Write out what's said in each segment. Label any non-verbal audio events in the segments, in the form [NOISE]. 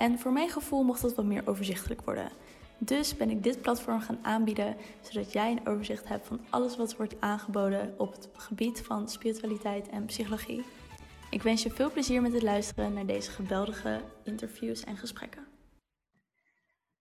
En voor mijn gevoel mocht dat wat meer overzichtelijk worden. Dus ben ik dit platform gaan aanbieden, zodat jij een overzicht hebt van alles wat wordt aangeboden op het gebied van spiritualiteit en psychologie. Ik wens je veel plezier met het luisteren naar deze geweldige interviews en gesprekken.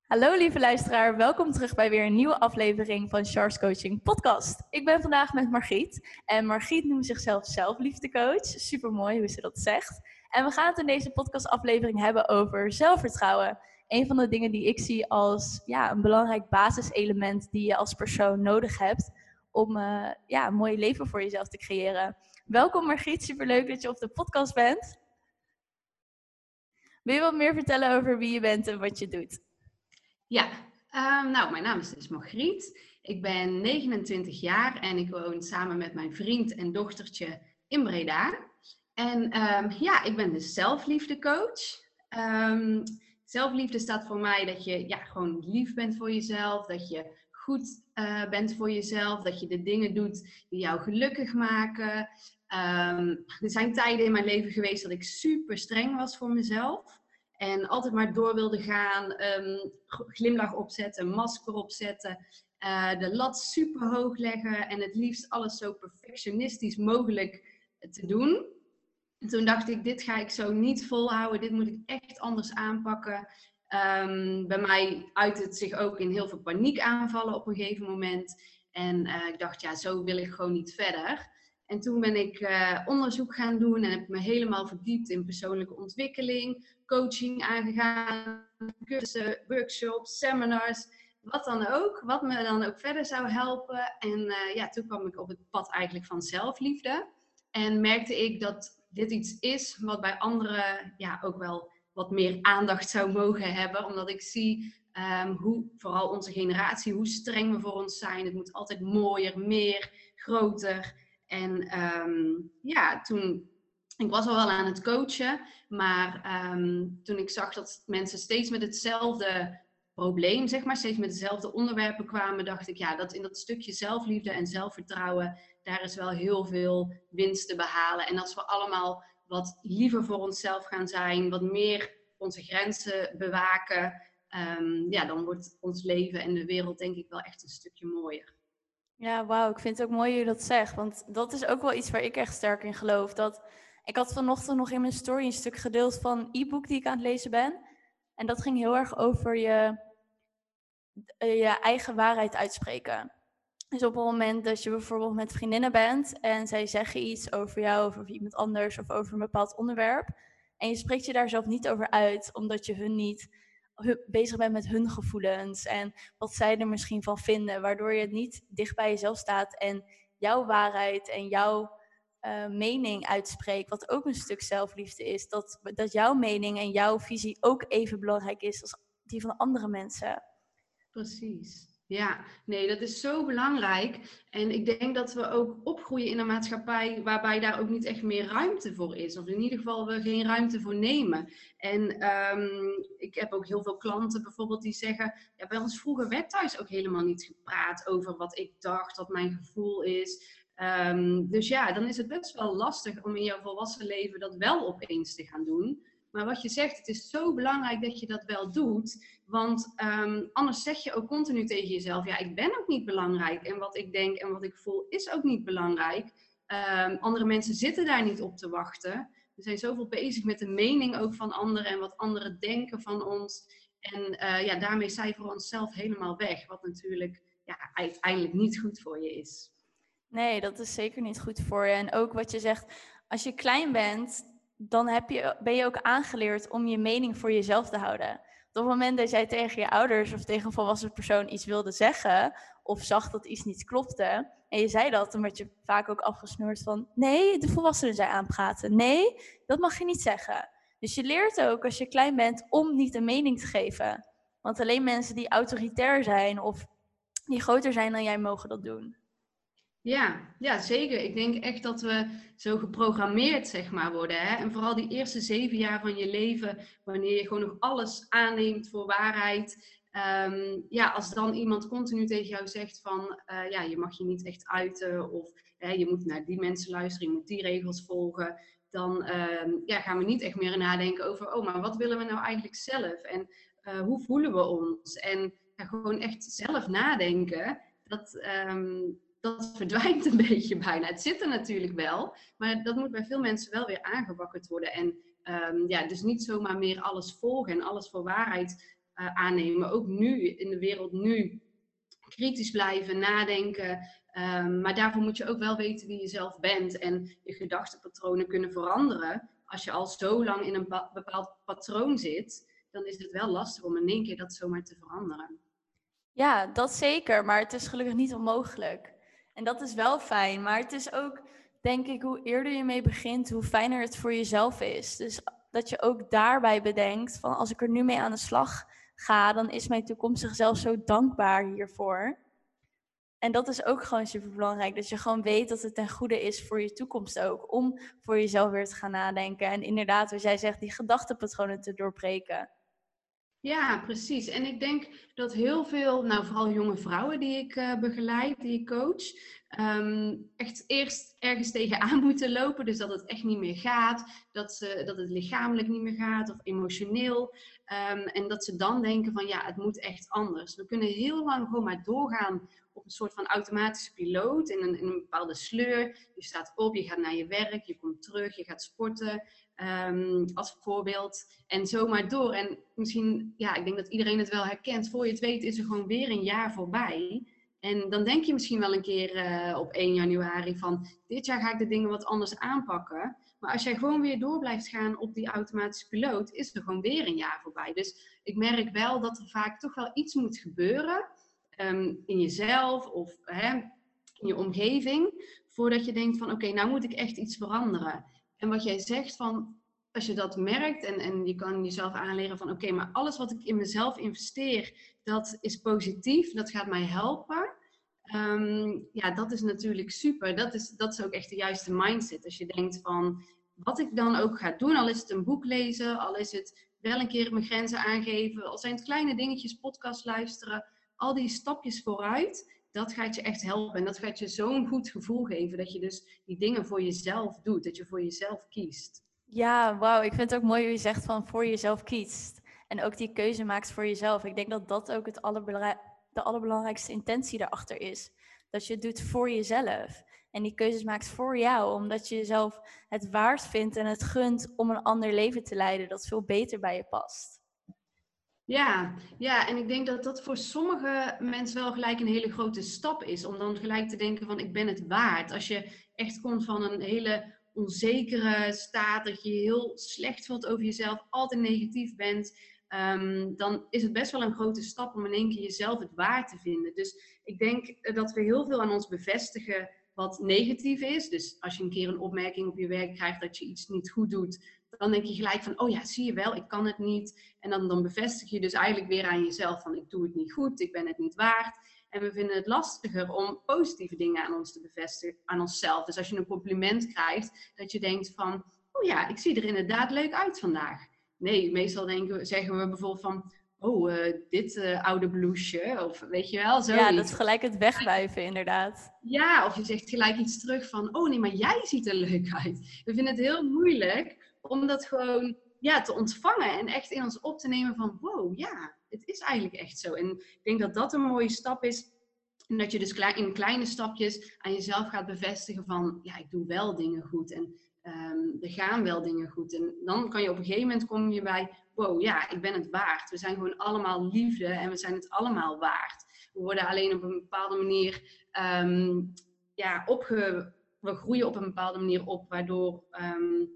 Hallo lieve luisteraar, welkom terug bij weer een nieuwe aflevering van Charles Coaching Podcast. Ik ben vandaag met Margriet en Margriet noemt zichzelf zelfliefdecoach. Super mooi hoe ze dat zegt. En we gaan het in deze podcastaflevering hebben over zelfvertrouwen. Een van de dingen die ik zie als ja, een belangrijk basiselement die je als persoon nodig hebt om uh, ja, een mooi leven voor jezelf te creëren. Welkom Margriet, superleuk dat je op de podcast bent. Wil je wat meer vertellen over wie je bent en wat je doet? Ja, um, nou, mijn naam is dus Margriet. Ik ben 29 jaar en ik woon samen met mijn vriend en dochtertje in Breda. En um, ja, ik ben dus zelfliefdecoach. Um, zelfliefde staat voor mij dat je ja, gewoon lief bent voor jezelf, dat je goed uh, bent voor jezelf, dat je de dingen doet die jou gelukkig maken. Er zijn tijden in mijn leven geweest dat ik super streng was voor mezelf. En altijd maar door wilde gaan, um, glimlach opzetten, masker opzetten, uh, de lat super hoog leggen en het liefst alles zo perfectionistisch mogelijk te doen. En toen dacht ik, dit ga ik zo niet volhouden, dit moet ik echt anders aanpakken. Um, bij mij uit het zich ook in heel veel paniekaanvallen op een gegeven moment. En uh, ik dacht, ja, zo wil ik gewoon niet verder. En toen ben ik uh, onderzoek gaan doen en heb me helemaal verdiept in persoonlijke ontwikkeling, coaching aangegaan, cursussen, workshops, seminars, wat dan ook, wat me dan ook verder zou helpen. En uh, ja, toen kwam ik op het pad eigenlijk van zelfliefde. En merkte ik dat dit iets is wat bij anderen ja, ook wel wat meer aandacht zou mogen hebben. Omdat ik zie um, hoe, vooral onze generatie, hoe streng we voor ons zijn. Het moet altijd mooier, meer, groter. En um, ja, toen, ik was al wel aan het coachen, maar um, toen ik zag dat mensen steeds met hetzelfde probleem, zeg maar, steeds met dezelfde onderwerpen kwamen, dacht ik, ja, dat in dat stukje zelfliefde en zelfvertrouwen, daar is wel heel veel winst te behalen. En als we allemaal wat liever voor onszelf gaan zijn, wat meer onze grenzen bewaken, um, ja, dan wordt ons leven en de wereld denk ik wel echt een stukje mooier. Ja, wauw, ik vind het ook mooi hoe je dat zegt, want dat is ook wel iets waar ik echt sterk in geloof. Dat, ik had vanochtend nog in mijn story een stuk gedeeld van een e-book die ik aan het lezen ben. En dat ging heel erg over je, je eigen waarheid uitspreken. Dus op het moment dat je bijvoorbeeld met vriendinnen bent en zij zeggen iets over jou of over iemand anders of over een bepaald onderwerp. En je spreekt je daar zelf niet over uit, omdat je hun niet bezig bent met hun gevoelens en wat zij er misschien van vinden, waardoor je het niet dicht bij jezelf staat en jouw waarheid en jouw uh, mening uitspreekt, wat ook een stuk zelfliefde is. Dat, dat jouw mening en jouw visie ook even belangrijk is als die van andere mensen. Precies. Ja, nee, dat is zo belangrijk. En ik denk dat we ook opgroeien in een maatschappij waarbij daar ook niet echt meer ruimte voor is. Of in ieder geval we geen ruimte voor nemen. En um, ik heb ook heel veel klanten bijvoorbeeld die zeggen, ja, bij ons vroeger werd thuis ook helemaal niet gepraat over wat ik dacht, wat mijn gevoel is. Um, dus ja, dan is het best wel lastig om in jouw volwassen leven dat wel opeens te gaan doen. Maar wat je zegt, het is zo belangrijk dat je dat wel doet. Want um, anders zeg je ook continu tegen jezelf: ja, ik ben ook niet belangrijk. En wat ik denk en wat ik voel is ook niet belangrijk. Um, andere mensen zitten daar niet op te wachten. We zijn zoveel bezig met de mening ook van anderen en wat anderen denken van ons. En uh, ja, daarmee cijferen we onszelf helemaal weg. Wat natuurlijk ja, uiteindelijk niet goed voor je is. Nee, dat is zeker niet goed voor je. En ook wat je zegt, als je klein bent, dan heb je, ben je ook aangeleerd om je mening voor jezelf te houden. Op het moment dat jij tegen je ouders of tegen een volwassen persoon iets wilde zeggen, of zag dat iets niet klopte, en je zei dat, dan werd je vaak ook afgesnoerd van: nee, de volwassenen zijn aanpraten. Nee, dat mag je niet zeggen. Dus je leert ook als je klein bent om niet een mening te geven. Want alleen mensen die autoritair zijn of die groter zijn dan jij mogen dat doen. Ja, ja, zeker. Ik denk echt dat we zo geprogrammeerd zeg maar, worden. Hè? En vooral die eerste zeven jaar van je leven, wanneer je gewoon nog alles aanneemt voor waarheid. Ehm, ja, als dan iemand continu tegen jou zegt van, uh, ja, je mag je niet echt uiten of je moet naar die mensen luisteren, je moet die regels volgen, dan ehm, ja, gaan we niet echt meer nadenken over, oh, maar wat willen we nou eigenlijk zelf en uh, hoe voelen we ons? En gewoon echt zelf nadenken, dat, um, dat verdwijnt een [LAUGHS] beetje bijna. Het zit er natuurlijk wel, maar dat moet bij veel mensen wel weer aangewakkerd worden. En ja, dus niet zomaar meer alles volgen en alles voor waarheid uh, aannemen. Ook nu, in de wereld nu, kritisch blijven, nadenken. Um, maar daarvoor moet je ook wel weten wie je zelf bent en je gedachtenpatronen kunnen veranderen. Als je al zo lang in een bepaald patroon zit, dan is het wel lastig om in één keer dat zomaar te veranderen. Ja, dat zeker, maar het is gelukkig niet onmogelijk. En dat is wel fijn, maar het is ook, denk ik, hoe eerder je mee begint, hoe fijner het voor jezelf is. Dus dat je ook daarbij bedenkt van als ik er nu mee aan de slag ga, dan is mijn toekomstige zelf zo dankbaar hiervoor. En dat is ook gewoon super belangrijk. Dat je gewoon weet dat het ten goede is voor je toekomst ook. Om voor jezelf weer te gaan nadenken. En inderdaad, zoals jij zegt, die gedachtenpatronen te doorbreken. Ja, precies. En ik denk dat heel veel, nou vooral jonge vrouwen die ik uh, begeleid, die ik coach, um, echt eerst ergens tegenaan [LAUGHS] moeten lopen. Dus dat het echt niet meer gaat, dat, ze, dat het lichamelijk niet meer gaat of emotioneel. Um, en dat ze dan denken van ja, het moet echt anders. We kunnen heel lang gewoon maar doorgaan op een soort van automatische piloot in een, in een bepaalde sleur. Je staat op, je gaat naar je werk, je komt terug, je gaat sporten. Um, als voorbeeld. En zomaar door. En misschien, ja, ik denk dat iedereen het wel herkent. Voor je het weet is er gewoon weer een jaar voorbij. En dan denk je misschien wel een keer uh, op 1 januari van dit jaar ga ik de dingen wat anders aanpakken. Maar als jij gewoon weer door blijft gaan op die automatische piloot, is er gewoon weer een jaar voorbij. Dus ik merk wel dat er vaak toch wel iets moet gebeuren um, in jezelf of hè, in je omgeving, voordat je denkt van oké, nou moet ik echt iets veranderen. En wat jij zegt van, als je dat merkt en, en je kan jezelf aanleren van oké, maar alles wat ik in mezelf investeer, dat is positief, dat gaat mij helpen. Um, ja, dat is natuurlijk super. Dat is, dat is ook echt de juiste mindset. Als je denkt van wat ik dan ook ga doen, al is het een boek lezen, al is het wel een keer mijn grenzen aangeven, al zijn het kleine dingetjes, podcast luisteren, al die stapjes vooruit, dat gaat je echt helpen. En dat gaat je zo'n goed gevoel geven dat je dus die dingen voor jezelf doet, dat je voor jezelf kiest. Ja, wauw. Ik vind het ook mooi hoe je zegt van voor jezelf kiest. En ook die keuze maakt voor jezelf. Ik denk dat dat ook het de allerbelangrijkste intentie daarachter is. Dat je het doet voor jezelf. En die keuzes maakt voor jou, omdat je jezelf het waard vindt en het gunt om een ander leven te leiden dat veel beter bij je past. Ja, ja, en ik denk dat dat voor sommige mensen wel gelijk een hele grote stap is. Om dan gelijk te denken van ik ben het waard. Als je echt komt van een hele onzekere staat, dat je heel slecht voelt over jezelf, altijd negatief bent, um, dan is het best wel een grote stap om in één keer jezelf het waard te vinden. Dus ik denk dat we heel veel aan ons bevestigen wat negatief is. Dus als je een keer een opmerking op je werk krijgt dat je iets niet goed doet, dan denk je gelijk van, oh ja, zie je wel, ik kan het niet. En dan, dan bevestig je dus eigenlijk weer aan jezelf van, ik doe het niet goed, ik ben het niet waard. En we vinden het lastiger om positieve dingen aan ons te bevestigen, aan onszelf. Dus als je een compliment krijgt, dat je denkt van, oh ja, ik zie er inderdaad leuk uit vandaag. Nee, meestal denken, zeggen we bijvoorbeeld van, oh, uh, dit uh, oude blouseje, of weet je wel, zo. Ja, dat is gelijk het wegwijven, inderdaad. Ja, of je zegt gelijk iets terug van, oh nee, maar jij ziet er leuk uit. We vinden het heel moeilijk om dat gewoon ja, te ontvangen en echt in ons op te nemen van, wow, ja, het is eigenlijk echt zo. En ik denk dat dat een mooie stap is. En dat je dus in kleine stapjes aan jezelf gaat bevestigen van, ja, ik doe wel dingen goed. En um, er gaan wel dingen goed. En dan kan je op een gegeven moment kom je bij, wow, ja, ik ben het waard. We zijn gewoon allemaal liefde en we zijn het allemaal waard. We worden alleen op een bepaalde manier, um, ja, opge... We groeien op een bepaalde manier op, waardoor um,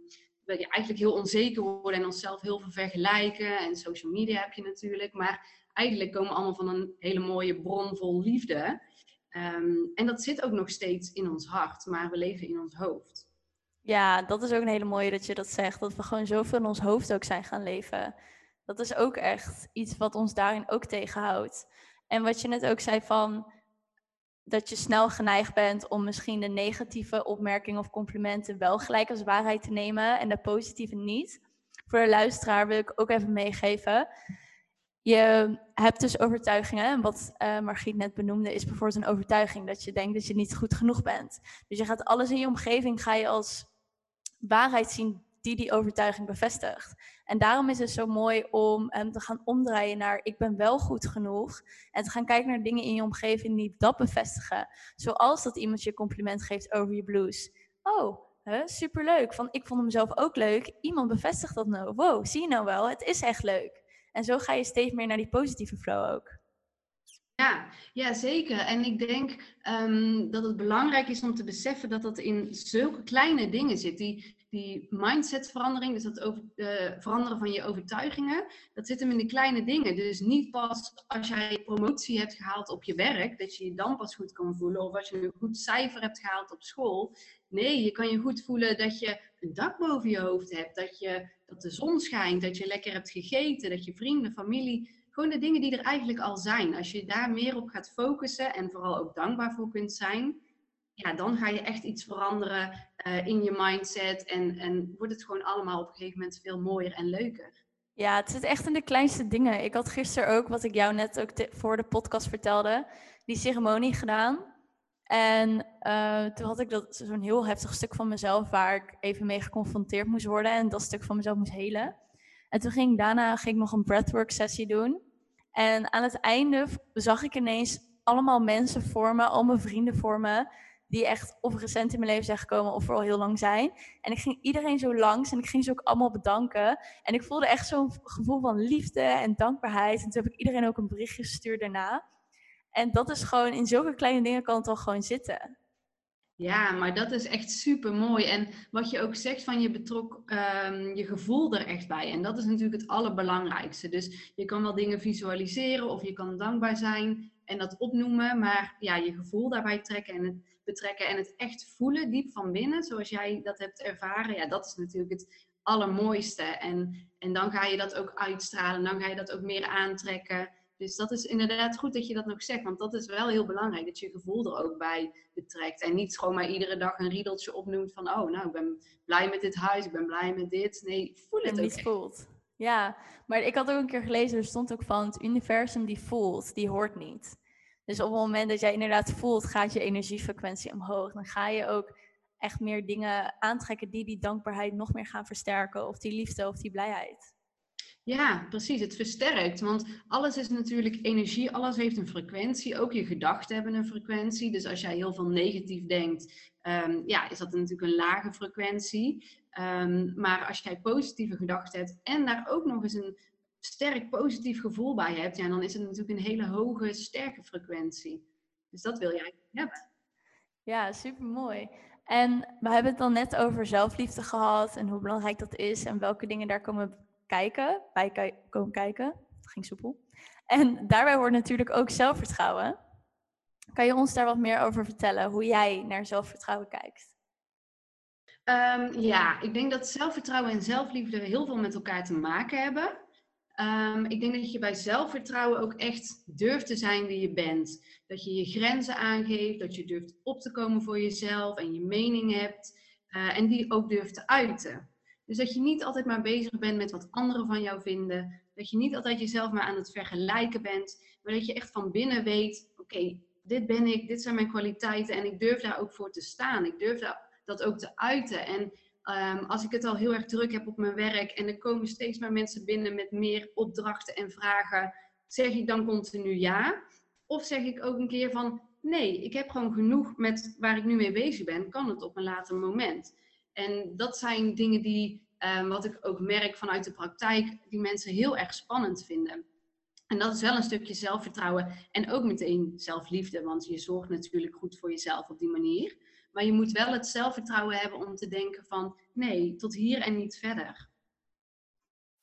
we eigenlijk heel onzeker worden en onszelf heel veel vergelijken. En social media heb je natuurlijk. Maar eigenlijk komen we allemaal van een hele mooie bron vol liefde. en dat zit ook nog steeds in ons hart, maar we leven in ons hoofd. Ja, dat is ook een hele mooie dat je dat zegt. Dat we gewoon zoveel in ons hoofd ook zijn gaan leven. Dat is ook echt iets wat ons daarin ook tegenhoudt. En wat je net ook zei van dat je snel geneigd bent om misschien de negatieve opmerkingen of complimenten wel gelijk als waarheid te nemen en de positieve niet. Voor de luisteraar wil ik ook even meegeven. Je hebt dus overtuigingen. En wat uh, Margriet net benoemde, is bijvoorbeeld een overtuiging dat je denkt dat je niet goed genoeg bent. Dus je gaat alles in je omgeving ga je als waarheid zien die die overtuiging bevestigt. En daarom is het zo mooi om um, te gaan omdraaien naar ik ben wel goed genoeg. En te gaan kijken naar dingen in je omgeving die dat bevestigen. Zoals dat iemand je compliment geeft over je blues. Oh, huh, superleuk. Van ik vond hem zelf ook leuk. Iemand bevestigt dat nou. Wow, zie je nou wel, het is echt leuk. En zo ga je steeds meer naar die positieve flow ook. Ja, ja, zeker. En ik denk um, dat het belangrijk is om te beseffen dat dat in zulke kleine dingen zit. Die, die mindsetverandering, dus dat over, uh, veranderen van je overtuigingen, dat zit hem in de kleine dingen. Dus niet pas als jij promotie hebt gehaald op je werk, dat je je dan pas goed kan voelen. Of als je een goed cijfer hebt gehaald op school. Nee, je kan je goed voelen dat je een dak boven je hoofd hebt, dat, je, dat de zon schijnt, dat je lekker hebt gegeten, dat je vrienden, familie gewoon de dingen die er eigenlijk al zijn. Als je daar meer op gaat focussen en vooral ook dankbaar voor kunt zijn, ja, dan ga je echt iets veranderen uh, in je mindset en, en wordt het gewoon allemaal op een gegeven moment veel mooier en leuker. Ja, het zit echt in de kleinste dingen. Ik had gisteren ook, wat ik jou net ook voor de podcast vertelde, die ceremonie gedaan. En uh, toen had ik dat zo'n heel heftig stuk van mezelf waar ik even mee geconfronteerd moest worden en dat stuk van mezelf moest helen. En toen ging ik daarna ging ik nog een breathwork sessie doen. En aan het einde zag ik ineens allemaal mensen voor me, al mijn vrienden voor me, die echt of recent in mijn leven zijn gekomen of voor al heel lang zijn. En ik ging iedereen zo langs en ik ging ze ook allemaal bedanken. En ik voelde echt zo'n gevoel van liefde en dankbaarheid. En toen heb ik iedereen ook een berichtje gestuurd daarna. En dat is gewoon, in zulke kleine dingen kan het al gewoon zitten. Ja, maar dat is echt super mooi. En wat je ook zegt van je betrok um, je gevoel er echt bij. En dat is natuurlijk het allerbelangrijkste. Dus je kan wel dingen visualiseren of je kan dankbaar zijn en dat opnoemen. Maar ja, je gevoel daarbij trekken en het betrekken en het echt voelen diep van binnen, zoals jij dat hebt ervaren. Ja, dat is natuurlijk het allermooiste. En, en dan ga je dat ook uitstralen. Dan ga je dat ook meer aantrekken. Dus dat is inderdaad goed dat je dat nog zegt, want dat is wel heel belangrijk, dat je gevoel er ook bij betrekt. En niet gewoon maar iedere dag een riedeltje opnoemt van, oh, nou, ik ben blij met dit huis, ik ben blij met dit. Nee, voel het ook niet voelt. Ja, maar ik had ook een keer gelezen, er stond ook van, het universum die voelt, die hoort niet. Dus op het moment dat jij inderdaad voelt, gaat je energiefrequentie omhoog. Dan ga je ook echt meer dingen aantrekken die die dankbaarheid nog meer gaan versterken. Of die liefde of die blijheid. Ja, precies. Het versterkt. Want alles is natuurlijk energie, alles heeft een frequentie. Ook je gedachten hebben een frequentie. Dus als jij heel veel negatief denkt, um, ja, is dat natuurlijk een lage frequentie. Um, maar als jij positieve gedachten hebt en daar ook nog eens een sterk positief gevoel bij hebt, ja, dan is het natuurlijk een hele hoge, sterke frequentie. Dus dat wil jij hebben. Ja, super mooi. En we hebben het dan net over zelfliefde gehad en hoe belangrijk dat is en welke dingen daar komen kijken, bij komen kijken. Het ging soepel. En daarbij hoort natuurlijk ook zelfvertrouwen. Kan je ons daar wat meer over vertellen, hoe jij naar zelfvertrouwen kijkt? Um, ja, ik denk dat zelfvertrouwen en zelfliefde heel veel met elkaar te maken hebben. Um, ik denk dat je bij zelfvertrouwen ook echt durft te zijn wie je bent. Dat je je grenzen aangeeft, dat je durft op te komen voor jezelf en je mening hebt. Uh, en die ook durft te uiten. Dus dat je niet altijd maar bezig bent met wat anderen van jou vinden. Dat je niet altijd jezelf maar aan het vergelijken bent. Maar dat je echt van binnen weet, oké, dit ben ik, dit zijn mijn kwaliteiten. En ik durf daar ook voor te staan. Ik durf dat ook te uiten. En um, als ik het al heel erg druk heb op mijn werk en er komen steeds meer mensen binnen met meer opdrachten en vragen, zeg ik dan continu ja? Of zeg ik ook een keer van nee, ik heb gewoon genoeg met waar ik nu mee bezig ben, kan het op een later moment? En dat zijn dingen die, um, wat ik ook merk vanuit de praktijk, die mensen heel erg spannend vinden. En dat is wel een stukje zelfvertrouwen en ook meteen zelfliefde, want je zorgt natuurlijk goed voor jezelf op die manier. Maar je moet wel het zelfvertrouwen hebben om te denken van nee, tot hier en niet verder.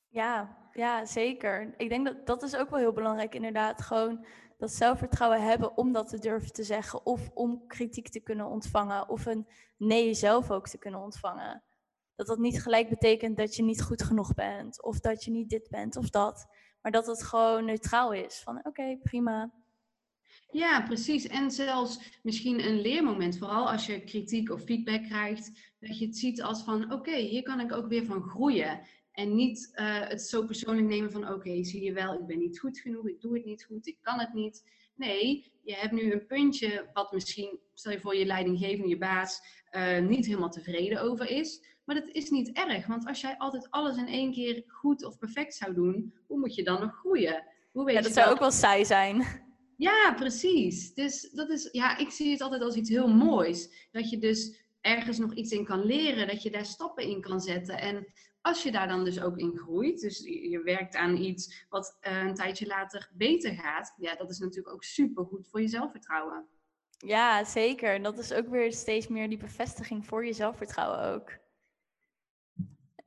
Ja, ja, zeker. Ik denk dat dat is ook wel heel belangrijk inderdaad. Gewoon dat zelfvertrouwen hebben om dat te durven te zeggen. Of om kritiek te kunnen ontvangen. Of een nee zelf ook te kunnen ontvangen. dat dat niet gelijk betekent dat je niet goed genoeg bent. Of dat je niet dit bent of dat. Maar dat het gewoon neutraal is. Van oké, prima. Ja, precies. En zelfs misschien een leermoment, vooral als je kritiek of feedback krijgt, dat je het ziet als van oké, hier kan ik ook weer van groeien. En niet uh, het zo persoonlijk nemen van oké, zie je wel, ik ben niet goed genoeg, ik doe het niet goed, ik kan het niet. Nee, je hebt nu een puntje wat misschien, stel je voor je leidinggevende, je baas, uh, niet helemaal tevreden over is. Maar dat is niet erg, want als jij altijd alles in één keer goed of perfect zou doen, hoe moet je dan nog groeien? Hoe weet ja, dat zou ook wel saai zijn. Ja, precies. Dus dat is, ja, ik zie het altijd als iets heel moois. Dat je dus ergens nog iets in kan leren, dat je daar stappen in kan zetten. En als je daar dan dus ook in groeit, dus je werkt aan iets wat uh, een tijdje later beter gaat, ja, dat is natuurlijk ook super goed voor je zelfvertrouwen. Ja, zeker. En dat is ook weer steeds meer die bevestiging voor je zelfvertrouwen ook.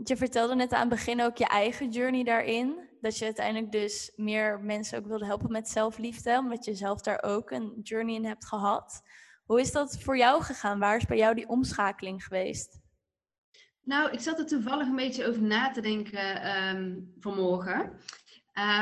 Je vertelde net aan het begin ook je eigen journey daarin. Dat je uiteindelijk dus meer mensen ook wilde helpen met zelfliefde. Omdat je zelf daar ook een journey in hebt gehad. Hoe is dat voor jou gegaan? Waar is bij jou die omschakeling geweest? Nou, ik zat er toevallig een beetje over na te denken um, vanmorgen.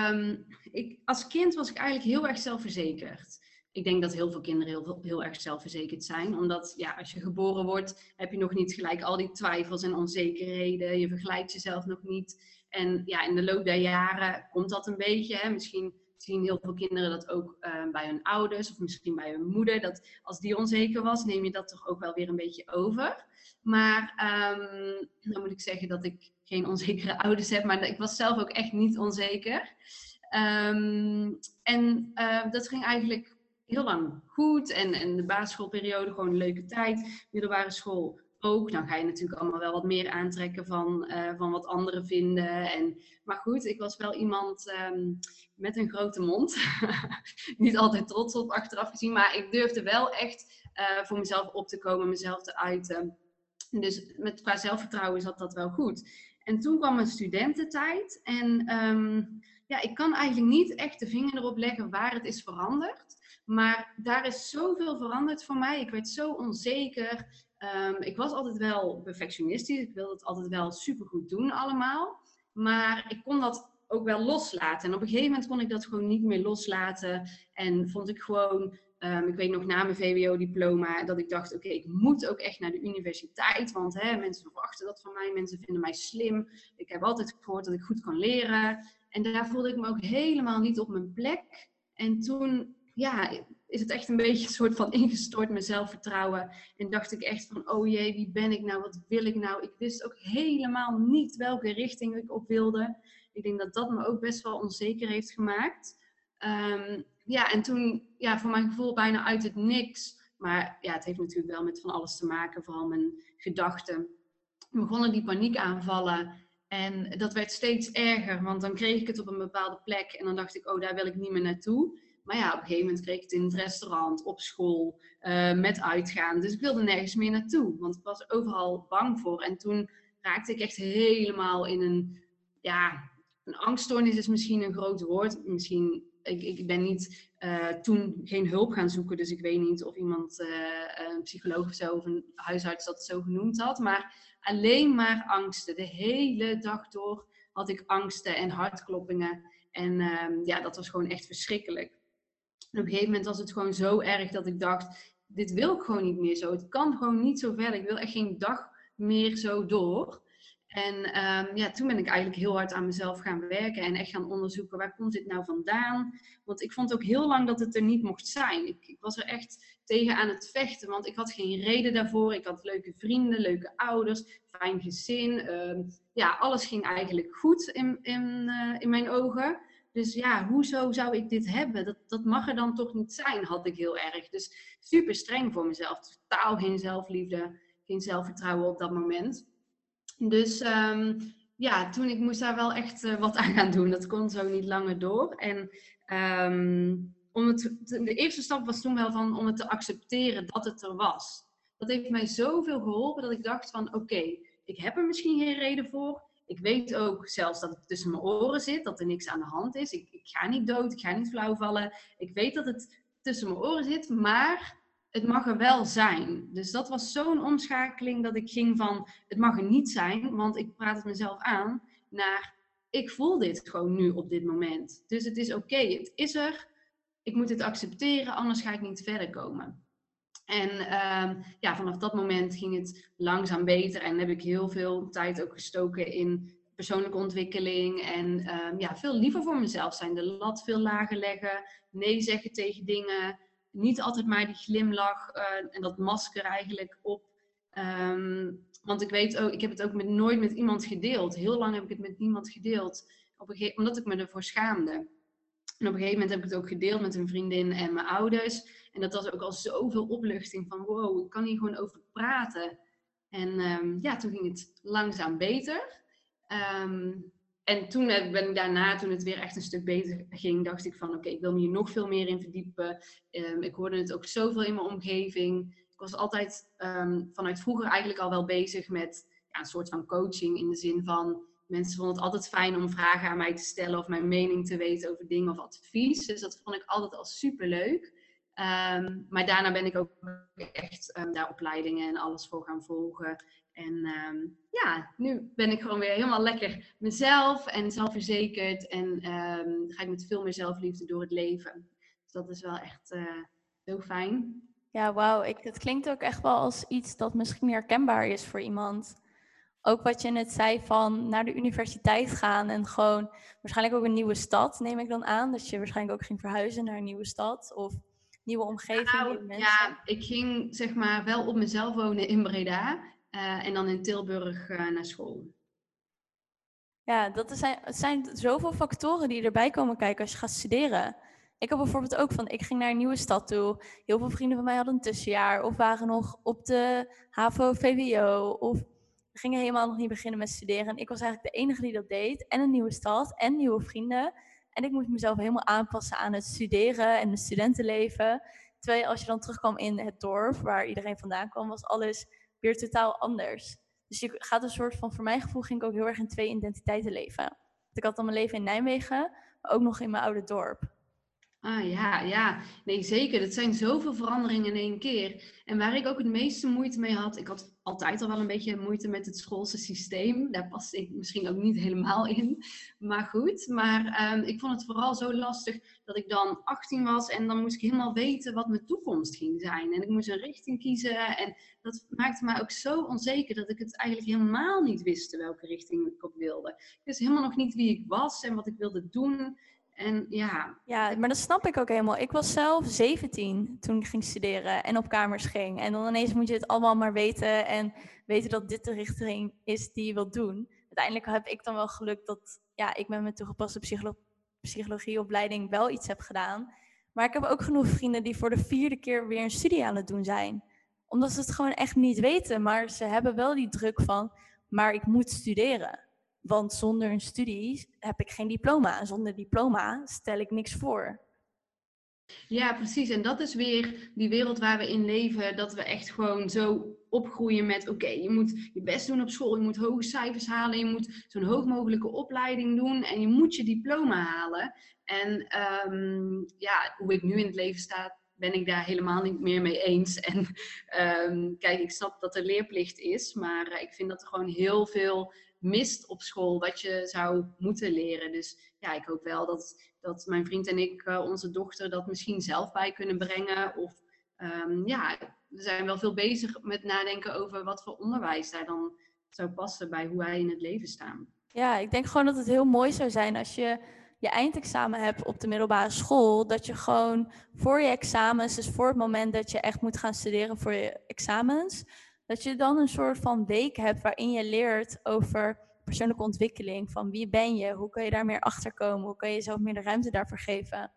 Um, ik, als kind was ik eigenlijk heel erg zelfverzekerd ik denk dat heel veel kinderen heel, heel erg zelfverzekerd zijn. Omdat ja, als je geboren wordt, heb je nog niet gelijk al die twijfels en onzekerheden. Je vergelijkt jezelf nog niet. En ja, in de loop der jaren komt dat een beetje. Hè. Misschien zien heel veel kinderen dat ook uh, bij hun ouders of misschien bij hun moeder. Dat als die onzeker was, neem je dat toch ook wel weer een beetje over. Maar dan moet ik zeggen dat ik geen onzekere [LAUGHS] ouders heb. Maar ik was zelf ook echt niet onzeker. Um, en dat ging eigenlijk heel lang goed. En, en de basisschoolperiode gewoon een leuke tijd. Middelbare school ook. Dan ga je natuurlijk allemaal wel wat meer aantrekken van, uh, van wat anderen vinden. En, maar goed, ik was wel iemand um, met een grote mond. [LAUGHS] Niet altijd trots op achteraf gezien. Maar ik durfde wel echt uh, voor mezelf op te komen, mezelf te uiten. Dus met, qua zelfvertrouwen zat dat wel goed. En toen kwam mijn studententijd. En um, ja, ik kan eigenlijk niet echt de vinger erop leggen waar het is veranderd. Maar daar is zoveel veranderd voor mij. Ik werd zo onzeker. Um, ik was altijd wel perfectionistisch. Ik wilde het altijd wel supergoed doen allemaal. Maar ik kon dat ook wel loslaten. En op een gegeven moment kon ik dat gewoon niet meer loslaten. En vond ik gewoon, um, ik weet nog na mijn VWO-diploma, dat ik dacht: oké, ik moet ook echt naar de universiteit. Want hè, mensen verwachten dat van mij. Mensen vinden mij slim. Ik heb altijd gehoord dat ik goed kan leren. En daar voelde ik me ook helemaal niet op mijn plek. En toen ja, is het echt een beetje een soort van ingestort mijn zelfvertrouwen. En dacht ik echt van, oh jee, wie ben ik nou? Wat wil ik nou? Ik wist ook helemaal niet welke richting ik op wilde. Ik denk dat dat me ook best wel onzeker heeft gemaakt. Um, ja, en toen, ja, voor mijn gevoel bijna uit het niks. Maar ja, het heeft natuurlijk wel met van alles te maken, vooral mijn gedachten. Begonnen die paniekaanvallen. En dat werd steeds erger, want dan kreeg ik het op een bepaalde plek. En dan dacht ik, oh, daar wil ik niet meer naartoe. Maar ja, op een gegeven moment kreeg ik het in het restaurant, op school, uh, met uitgaan. Dus ik wilde nergens meer naartoe, want ik was overal bang voor. En toen raakte ik echt helemaal in een, ja, een angststoornis is misschien een groot woord. Misschien, ik, ik ben niet uh, toen geen hulp gaan zoeken, dus ik weet niet of iemand, uh, een psycholoog of zo, of een huisarts dat zo genoemd had. Maar alleen maar angsten. De hele dag door had ik angsten en hartkloppingen. En um, ja, dat was gewoon echt verschrikkelijk. En op een gegeven moment was het gewoon zo erg dat ik dacht, dit wil ik gewoon niet meer zo. Het kan gewoon niet zo verder. Ik wil echt geen dag meer zo door. En um, ja, toen ben ik eigenlijk heel hard aan mezelf gaan werken en echt gaan onderzoeken waar komt dit nou vandaan. Want ik vond ook heel lang dat het er niet mocht zijn. Ik, ik, was er echt tegen aan het vechten, want ik had geen reden daarvoor. Ik had leuke vrienden, leuke ouders, fijn gezin. Um, ja, alles ging eigenlijk goed in, in, uh, in mijn ogen. Dus ja, hoezo zou ik dit hebben? Dat, dat mag er dan toch niet zijn, had ik heel erg. Dus super streng voor mezelf. Totaal geen zelfliefde, geen zelfvertrouwen op dat moment. Dus um, ja, toen ik moest daar wel echt uh, wat aan gaan doen. Dat kon zo niet langer door. En um, om het, de eerste stap was toen wel van om het te accepteren dat het er was. Dat heeft mij zoveel geholpen dat ik dacht van oké, ik heb er misschien geen reden voor. Ik weet ook zelfs dat het tussen mijn oren zit, dat er niks aan de hand is. Ik, ik ga niet dood, ik ga niet flauw vallen. Ik weet dat het tussen mijn oren zit, maar het mag er wel zijn. Dus dat was zo'n omschakeling dat ik ging van het mag er niet zijn, want ik praat het mezelf aan, naar ik voel dit gewoon nu op dit moment. Dus het is oké, het is er. Ik moet het accepteren, anders ga ik niet verder komen. En ehm, ja, vanaf dat moment ging het langzaam beter en heb ik heel veel tijd ook gestoken in persoonlijke ontwikkeling en ehm, ja, veel liever voor mezelf zijn. De lat veel lager leggen, nee zeggen tegen dingen, niet altijd maar die glimlach uh, en dat masker eigenlijk op. Um, want ik weet ook, ik heb het ook nooit met iemand gedeeld. Heel lang heb ik het met niemand gedeeld, op een gegeven, omdat ik me ervoor schaamde. En op een gegeven moment heb ik het ook gedeeld met een vriendin en mijn ouders. En dat was ook al zoveel opluchting van wow, ik kan hier gewoon over praten. En um, ja, toen ging het langzaam beter. Um, en toen ben ik daarna, toen het weer echt een stuk beter ging, dacht ik van oké, ik wil me hier nog veel meer in verdiepen. Um, ik hoorde het ook zoveel in mijn omgeving. Ik was altijd vanuit vroeger eigenlijk al wel bezig met ja, een soort van coaching in de zin van mensen vonden het altijd fijn om vragen aan mij te stellen of mijn mening te weten over dingen of advies. Dus dat vond ik altijd al super leuk. Um, maar daarna ben ik ook echt um, daar opleidingen en alles voor gaan volgen. En um, ja, nu ben ik gewoon weer helemaal lekker mezelf en zelfverzekerd. En ga ik met veel meer zelfliefde door het leven. Dus dat is wel echt uh, heel fijn. Ja, wauw. Het klinkt ook echt wel als iets dat misschien herkenbaar is voor iemand. Ook wat je net zei van naar de universiteit gaan en gewoon waarschijnlijk ook een nieuwe stad, neem ik dan aan. Dat je waarschijnlijk ook ging verhuizen naar een nieuwe stad of nieuwe omgeving. Nou, mensen. Ja, ik ging zeg maar wel op mezelf wonen in Breda uh, en dan in Tilburg uh, naar school. Ja, dat zijn, het zijn zoveel factoren die erbij komen kijken als je gaat studeren. Ik heb bijvoorbeeld ook van, ik ging naar een nieuwe stad toe. Heel veel vrienden van mij hadden een tussenjaar of waren nog op de HAVO, VWO of gingen helemaal nog niet beginnen met studeren. En ik was eigenlijk de enige die dat deed. En een nieuwe stad en nieuwe vrienden. En ik moest mezelf helemaal aanpassen aan het studeren en het studentenleven. Terwijl als je dan terugkwam in het dorp waar iedereen vandaan kwam, was alles weer totaal anders. Dus je gaat een soort van, voor mijn gevoel ging ik ook heel erg in twee identiteiten leven. Ik had dan mijn leven in Nijmegen, maar ook nog in mijn oude dorp. Ah ja, ja. Nee, zeker. Dat zijn zoveel veranderingen in één keer. En waar ik ook het meeste moeite mee had, ik had altijd al wel een beetje moeite met het schoolse systeem. Daar paste ik misschien ook niet helemaal in. Maar goed, maar um, ik vond het vooral zo lastig dat ik dan 18 was en dan moest ik helemaal weten wat mijn toekomst ging zijn. En ik moest een richting kiezen en dat maakte mij ook zo onzeker dat ik het eigenlijk helemaal niet wist welke richting ik op wilde. Ik wist helemaal nog niet wie ik was en wat ik wilde doen. En ja. Ja, maar dat snap ik ook helemaal. Ik was zelf 17 toen ik ging studeren en op kamers ging. En dan ineens moet je het allemaal maar weten en weten dat dit de richting is die je wilt doen. Uiteindelijk heb ik dan wel geluk dat ja, ik met mijn toegepaste psycholo psychologieopleiding wel iets heb gedaan. Maar ik heb ook genoeg vrienden die voor de vierde keer weer een studie aan het doen zijn. Omdat ze het gewoon echt niet weten, maar ze hebben wel die druk van, maar ik moet studeren. Want zonder een studie heb ik geen diploma. En zonder diploma stel ik niks voor. Ja, precies. En dat is weer die wereld waar we in leven. Dat we echt gewoon zo opgroeien met: oké, je moet je best doen op school. Je moet hoge cijfers halen. Je moet zo'n hoog mogelijke opleiding doen. En je moet je diploma halen. En um, ja, hoe ik nu in het leven sta, ben ik daar helemaal niet meer mee eens. En um, kijk, ik snap dat er leerplicht is. Maar uh, ik vind dat er gewoon heel veel mist op school wat je zou moeten leren. Dus ja, ik hoop wel dat, dat mijn vriend en ik uh, onze dochter dat misschien zelf bij kunnen brengen. Of um, ja, we zijn wel veel bezig met nadenken over wat voor onderwijs daar dan zou passen bij hoe wij in het leven staan. Ja, ik denk gewoon dat het heel mooi zou zijn als je je eindexamen hebt op de middelbare school, dat je gewoon voor je examens, dus voor het moment dat je echt moet gaan studeren voor je examens, dat je dan een soort van week hebt waarin je leert over persoonlijke ontwikkeling. Van wie ben je? Hoe kun je daar meer achter komen? Hoe kun je jezelf meer de ruimte daarvoor geven?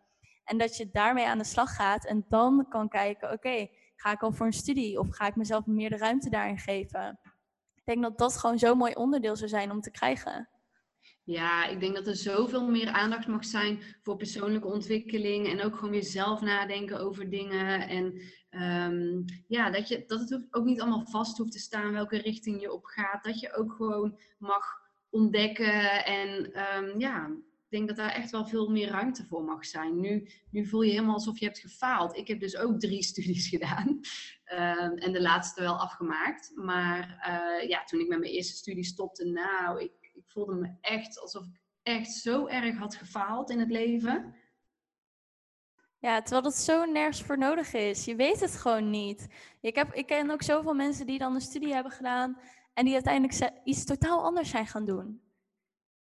En dat je daarmee aan de slag gaat en dan kan kijken, oké, ga ik al voor een studie of ga ik mezelf meer de ruimte daarin geven? Ik denk dat dat gewoon zo'n mooi onderdeel zou zijn om te krijgen. Ja, ik denk dat er zoveel meer aandacht mag zijn voor persoonlijke ontwikkeling en ook gewoon weer zelf nadenken over dingen. En um, ja, dat, je, dat het ook niet allemaal vast hoeft te staan welke richting je op gaat. Dat je ook gewoon mag ontdekken. En um, ja, ik denk dat daar echt wel veel meer ruimte voor mag zijn. Nu, nu voel je helemaal alsof je hebt gefaald. Ik heb dus ook drie [LAUGHS] studies gedaan ehm, en de laatste wel afgemaakt. Maar uh, ja, toen ik met mijn eerste studie stopte, nou, ik, ik voelde me echt alsof ik echt zo erg had gefaald in het leven. Ja, terwijl het zo nergens voor nodig is. Je weet het gewoon niet. Ik, heb, ik ken ook zoveel mensen die dan een studie hebben gedaan en die uiteindelijk iets totaal anders zijn gaan doen.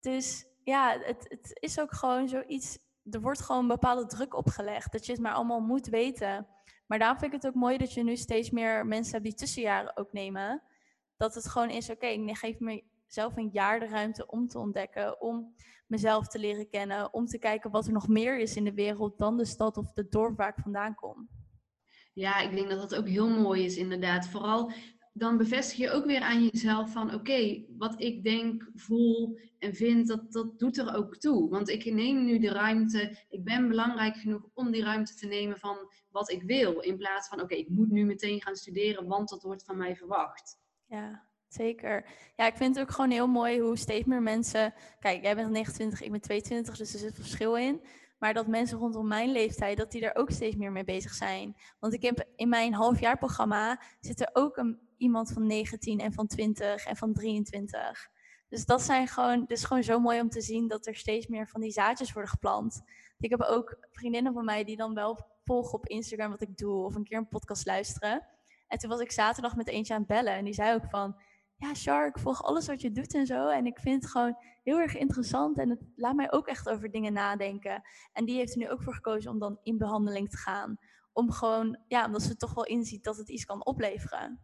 Dus ja, het, het is ook gewoon zoiets. Er wordt gewoon bepaalde druk opgelegd. Dat je het maar allemaal moet weten. Maar daarom vind ik het ook mooi dat je nu steeds meer mensen hebt die tussenjaren ook nemen. Dat het gewoon is, oké, okay, geef mezelf een jaar de ruimte om te ontdekken. Om mezelf te leren kennen. Om te kijken wat er nog meer is in de wereld dan de stad of de dorp waar ik vandaan kom. Ja, ik denk dat dat ook heel mooi is inderdaad. Vooral dan bevestig je ook weer aan jezelf van oké, wat ik denk, voel en vind, dat, dat doet er ook toe. Want ik neem nu de ruimte, ik ben belangrijk genoeg om die ruimte te nemen van wat ik wil. In plaats van oké, ik moet nu meteen gaan studeren, want dat wordt van mij verwacht. Ja, zeker. Ja, ik vind het ook gewoon heel mooi hoe steeds meer mensen. Kijk, jij bent 29, ik ben 22, dus er zit verschil in. Maar dat mensen rondom mijn leeftijd, dat die er ook steeds meer mee bezig zijn. Want ik heb in mijn halfjaarprogramma zit er ook een, iemand van 19 en van 20 en van 23. Dus dat zijn gewoon, het is gewoon zo mooi om te zien dat er steeds meer van die zaadjes worden geplant. Ik heb ook vriendinnen van mij die dan wel volgen op Instagram wat ik doe of een keer een podcast luisteren. En toen was ik zaterdag met eentje aan het bellen en die zei ook van, ja Shark, volg alles wat je doet en zo. En ik vind het gewoon heel erg interessant en het laat mij ook echt over dingen nadenken. En die heeft er nu ook voor gekozen om dan in behandeling te gaan. Om gewoon, ja, omdat ze toch wel inziet dat het iets kan opleveren.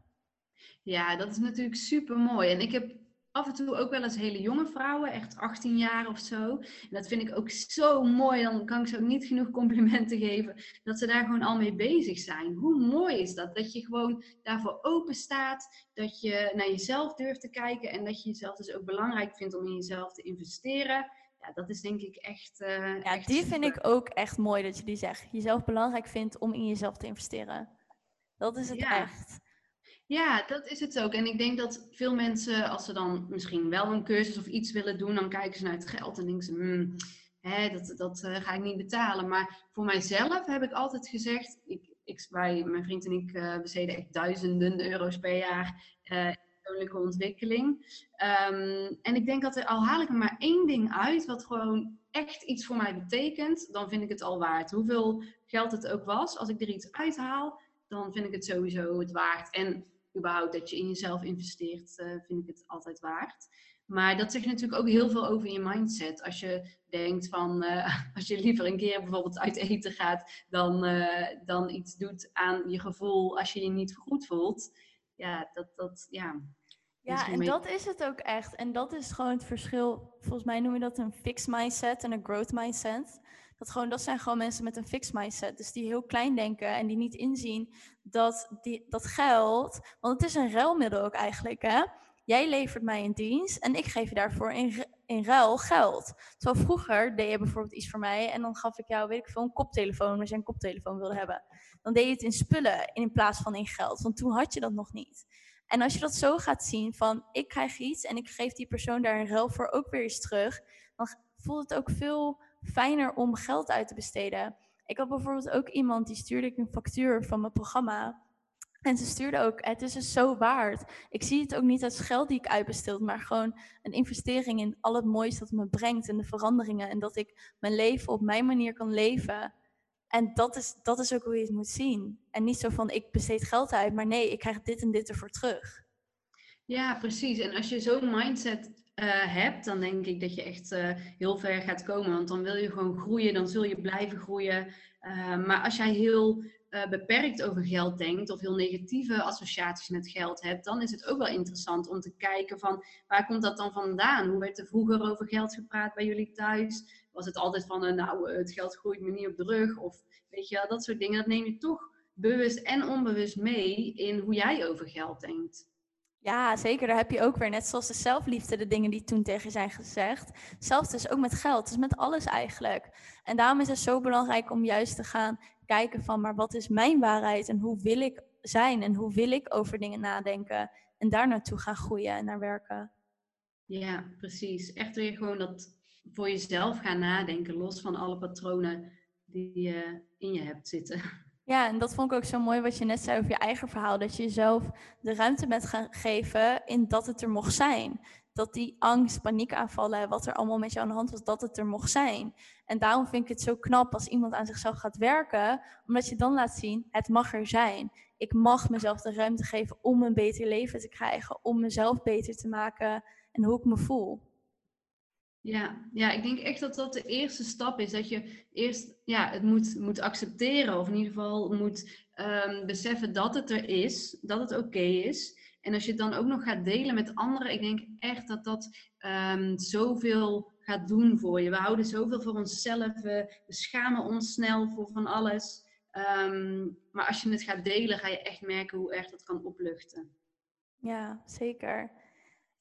Ja, dat is natuurlijk super mooi. En ik heb af en toe ook wel eens hele jonge vrouwen, echt 18 jaar of zo. En dat vind ik ook zo mooi. Dan kan ik ze ook niet genoeg [LAUGHS] complimenten geven dat ze daar gewoon al mee bezig zijn. Hoe mooi is dat? Dat je gewoon daarvoor open staat, dat je naar jezelf durft te kijken en dat je jezelf dus ook belangrijk vindt om in jezelf te investeren. Ja, dat is denk ik echt. Uh, ja, die vind ik ook echt mooi dat je die zegt. Jezelf belangrijk vindt om in jezelf te investeren. Dat is het echt. Ja, dat is het ook. En ik denk dat veel mensen, als ze dan misschien wel een cursus of iets willen doen, dan kijken ze naar het geld en denken ze, hmm, hè, dat, dat uh, ga ik niet betalen. Maar voor mijzelf heb ik altijd gezegd, ik, ik, wij, mijn vriend en ik uh, besteden echt duizenden euro's per jaar uh, persoonlijke ontwikkeling. Um, en ik denk dat er, al haal ik er maar één ding uit, wat gewoon echt iets voor mij betekent, dan vind ik het al waard. Hoeveel geld het ook was, als ik er iets uithaal, dan vind ik het sowieso het waard. En überhaupt dat je in jezelf investeert, uh, vind ik het altijd waard. Maar dat zegt natuurlijk ook heel veel over je mindset. Als je denkt van, uh, [LAUGHS] als je liever een keer bijvoorbeeld uit eten gaat, dan, uh, dan iets doet aan je gevoel als je je niet goed voelt. Ja, dat, dat, ja. Ja, en dat is het ook echt. En dat is gewoon het verschil. Volgens mij noem je dat een fixed mindset en een growth mindset. Dat, gewoon, dat zijn gewoon mensen met een fixed mindset. Dus die heel klein denken en die niet inzien dat die, dat geld. Want het is een ruilmiddel ook eigenlijk. Hè? Jij levert mij een dienst en ik geef je daarvoor in, in ruil geld. Zo vroeger deed je bijvoorbeeld iets voor mij en dan gaf ik jou, weet ik veel, een koptelefoon, als je een koptelefoon wilde hebben. Dan deed je het in spullen in plaats van in geld, want toen had je dat nog niet. En als je dat zo gaat zien van ik krijg iets en ik geef die persoon daar een ruil voor ook weer eens terug, dan voelt het ook veel fijner om geld uit te besteden. Ik had bijvoorbeeld ook iemand die stuurde ik een factuur van mijn programma. En ze stuurde ook, het is dus zo waard. Ik zie het ook niet als geld die ik uitbesteed, maar gewoon een investering in al het moois dat me brengt en de veranderingen. En dat ik mijn leven op mijn manier kan leven. En dat is, dat is ook hoe je het moet zien. En niet zo van, ik besteed geld uit, maar nee, ik krijg dit en dit ervoor terug. Ja, precies. En als je zo'n mindset hebt, dan denk ik dat je echt uh, heel ver gaat komen. Want dan wil je gewoon groeien, dan zul je blijven groeien. Uh, maar als jij heel beperkt over geld denkt of heel negatieve associaties met geld hebt, dan is het ook wel interessant om te kijken van waar komt dat dan vandaan? Hoe werd er vroeger over geld gepraat bij jullie thuis? Was het altijd van nou het geld groeit me niet op de rug of weet je dat soort dingen. Dat neem je toch bewust en onbewust mee in hoe jij over geld denkt. Ja, zeker. Daar heb je ook weer, net zoals de zelfliefde, de dingen die toen tegen zijn gezegd. Zelfs dus ook met geld, dus met alles eigenlijk. En daarom is het zo belangrijk om juist te gaan kijken van, maar wat is mijn waarheid en hoe wil ik zijn en hoe wil ik over dingen nadenken en daar naartoe gaan groeien en naar werken. Ja, precies. Echt weer gewoon dat voor jezelf gaan nadenken, los van alle patronen die je in je hebt zitten. Ja, en dat vond ik ook zo mooi wat je net zei over je eigen verhaal. Dat je jezelf de ruimte bent gaan geven in dat het er mocht zijn. Dat die angst, paniekaanvallen, wat er allemaal met jou aan de hand was, dat het er mocht zijn. En daarom vind ik het zo knap als iemand aan zichzelf gaat werken, omdat je dan laat zien, het mag er zijn. Ik mag mezelf de ruimte geven om een beter leven te krijgen, om mezelf beter te maken en hoe ik me voel. Ja, ja, ik denk echt dat dat de eerste stap is. Dat je eerst ja, het moet, moet accepteren. Of in ieder geval moet um, beseffen dat het er is. Dat het oké is. En als je het dan ook nog gaat delen met anderen. Ik denk echt dat dat um, zoveel gaat doen voor je. We houden zoveel voor onszelf. We, schamen ons snel voor van alles. Um, maar als je het gaat delen, ga je echt merken hoe erg dat kan opluchten. Ja, zeker.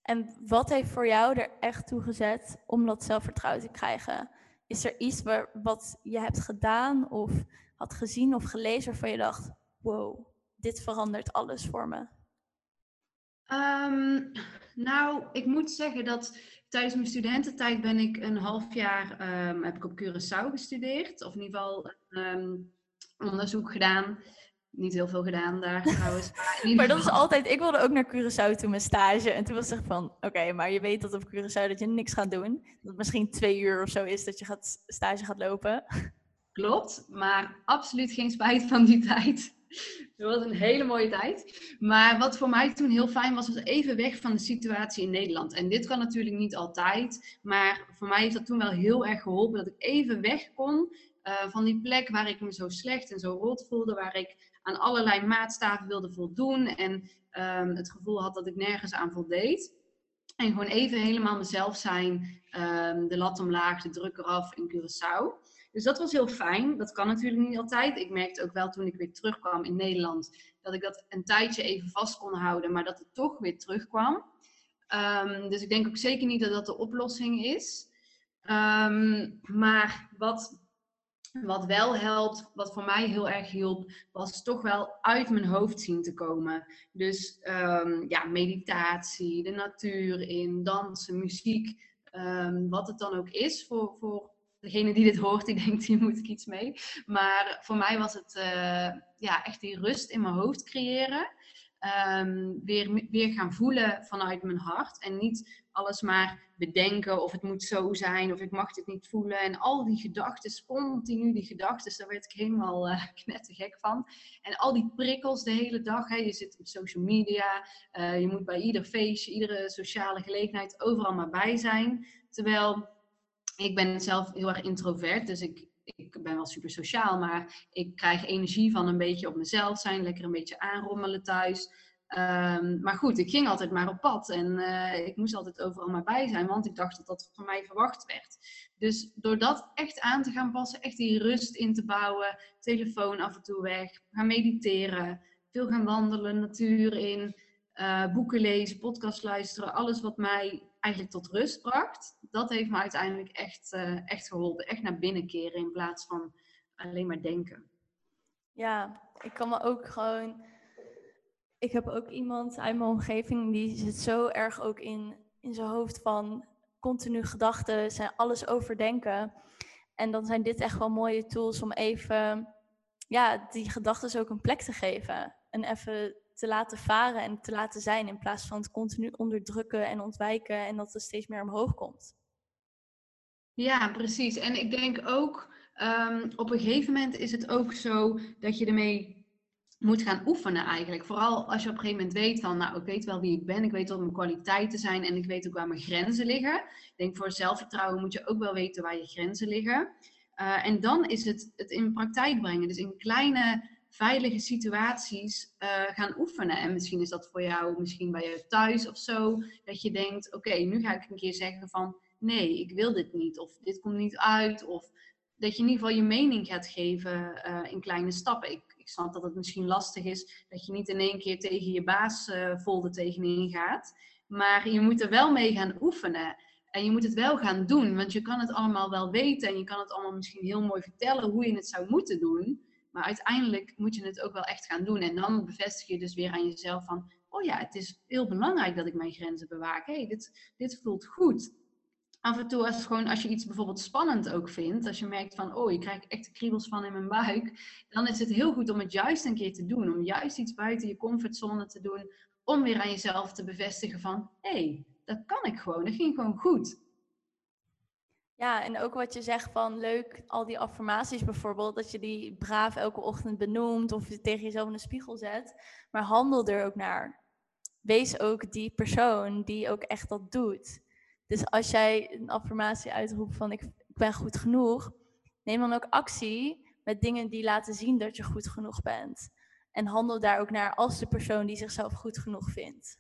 En wat heeft voor jou er echt toe gezet om dat zelfvertrouwen te krijgen? Is er iets waar, wat je hebt gedaan of had gezien of gelezen waarvan je dacht, wow, dit verandert alles voor me? Um, nou, ik moet zeggen dat tijdens mijn studententijd ben ik een half jaar um, heb ik op Curaçao gestudeerd. Of in ieder geval um, onderzoek gedaan niet heel veel gedaan daar [LAUGHS] trouwens. Maar, dat is altijd, ik wilde ook naar Curaçao toen mijn stage. En toen was het van, oké, maar je weet dat op Curaçao dat je niks gaat doen. Dat het misschien twee uur of zo is dat je gaat, stage gaat lopen. Klopt, maar absoluut geen spijt van die tijd. Het was een hele mooie tijd. Maar wat voor mij toen heel fijn was, was even weg van de situatie in Nederland. En dit kan natuurlijk niet altijd. Maar voor mij heeft dat toen wel heel erg geholpen dat ik even weg kon uh, van die plek waar ik me zo slecht en zo rot voelde. Waar ik aan allerlei maatstaven wilde voldoen en um, het gevoel had dat ik nergens aan voldeed. En gewoon even helemaal mezelf zijn, um, de lat omlaag, de druk eraf in Curaçao. Dus dat was heel fijn. Dat kan natuurlijk niet altijd. Ik merkte ook wel toen ik weer terugkwam in Nederland, dat ik dat een tijdje even vast kon houden, maar dat het toch weer terugkwam. Um, dus ik denk ook zeker niet dat dat de oplossing is. Maar wat wat wel helpt, wat voor mij heel erg hielp, was toch wel uit mijn hoofd zien te komen. Dus um, ja, meditatie, de natuur in, dansen, muziek, um, wat het dan ook is voor, voor degene die dit hoort, die denkt, hier moet ik iets mee. Maar voor mij was het uh, ja, echt die rust in mijn hoofd creëren. Um, weer, weer gaan voelen vanuit mijn hart. En niet alles maar bedenken of het moet zo zijn of ik mag dit niet voelen. En al die gedachten, continu die gedachten, daar werd ik helemaal uh, [LAUGHS] knettergek van. En al die prikkels de hele dag. Hè. Je zit op social media, uh, je moet bij ieder feestje, iedere sociale gelegenheid overal maar bij zijn. Terwijl ik ben zelf heel erg introvert, dus ik, ik ben wel super sociaal, maar ik krijg energie van een beetje op mezelf zijn, lekker een beetje aanrommelen thuis. Um, maar goed, ik ging altijd maar op pad en uh, ik moest altijd overal maar bij zijn, want ik dacht dat dat van mij verwacht werd. Dus door dat echt aan te gaan passen, echt die rust in te bouwen, telefoon af en toe weg, gaan mediteren, veel gaan wandelen, natuur in, uh, boeken lezen, podcast luisteren, alles wat mij eigenlijk tot rust bracht, dat heeft me uiteindelijk echt, uh, echt geholpen. Echt naar binnen keren in plaats van alleen maar denken. Ja, ik kan me ook gewoon ik heb ook iemand uit mijn omgeving die zit zo erg ook in, in zijn hoofd van continu gedachten, zijn alles overdenken. En dan zijn dit echt wel mooie tools om even ja, die gedachten ook een plek te geven. En even te laten varen en te laten zijn in plaats van het continu onderdrukken en ontwijken en dat er steeds meer omhoog komt. Ja, precies. En ik denk ook, um, op een gegeven moment is het ook zo dat je ermee moet gaan oefenen eigenlijk. Vooral als je op een gegeven moment weet van, nou, ik weet wel wie ik ben, ik weet wat mijn kwaliteiten zijn en ik weet ook waar mijn grenzen liggen. Ik denk voor zelfvertrouwen moet je ook wel weten waar je grenzen liggen. Uh, en dan is het het in praktijk brengen. Dus in kleine, veilige situaties uh, gaan oefenen. En misschien is dat voor jou, misschien bij je thuis of zo, dat je denkt, oké, nu ga ik een keer zeggen van, nee, ik wil dit niet. Of dit komt niet uit. Of dat je in ieder geval je mening gaat geven uh, in kleine stappen. Ik snap dat het misschien lastig is dat je niet in één keer tegen je baas uh, folder tegenin gaat. Maar je moet er wel mee gaan oefenen. En je moet het wel gaan doen, want je kan het allemaal wel weten en je kan het allemaal misschien heel mooi vertellen hoe je het zou moeten doen. Maar uiteindelijk moet je het ook wel echt gaan doen. En dan bevestig je dus weer aan jezelf van, oh ja, het is heel belangrijk dat ik mijn grenzen bewaak. hey, dit, dit voelt goed. Af en toe als, gewoon, als je iets bijvoorbeeld spannend ook vindt, als je merkt van, oh, je krijgt echt de kriebels van in mijn buik, dan is het heel goed om het juist een keer te doen. Om juist iets buiten je comfortzone te doen, om weer aan jezelf te bevestigen van, hé, hey, dat kan ik gewoon, dat ging gewoon goed. Ja, en ook wat je zegt van leuk, al die affirmaties bijvoorbeeld, dat je die braaf elke ochtend benoemt of je tegen jezelf in de spiegel zet, maar handel er ook naar. Wees ook die persoon die ook echt dat doet. Dus als jij een affirmatie uitroept van ik, ik ben goed genoeg, neem dan ook actie met dingen die laten zien dat je goed genoeg bent. En handel daar ook naar als de persoon die zichzelf goed genoeg vindt.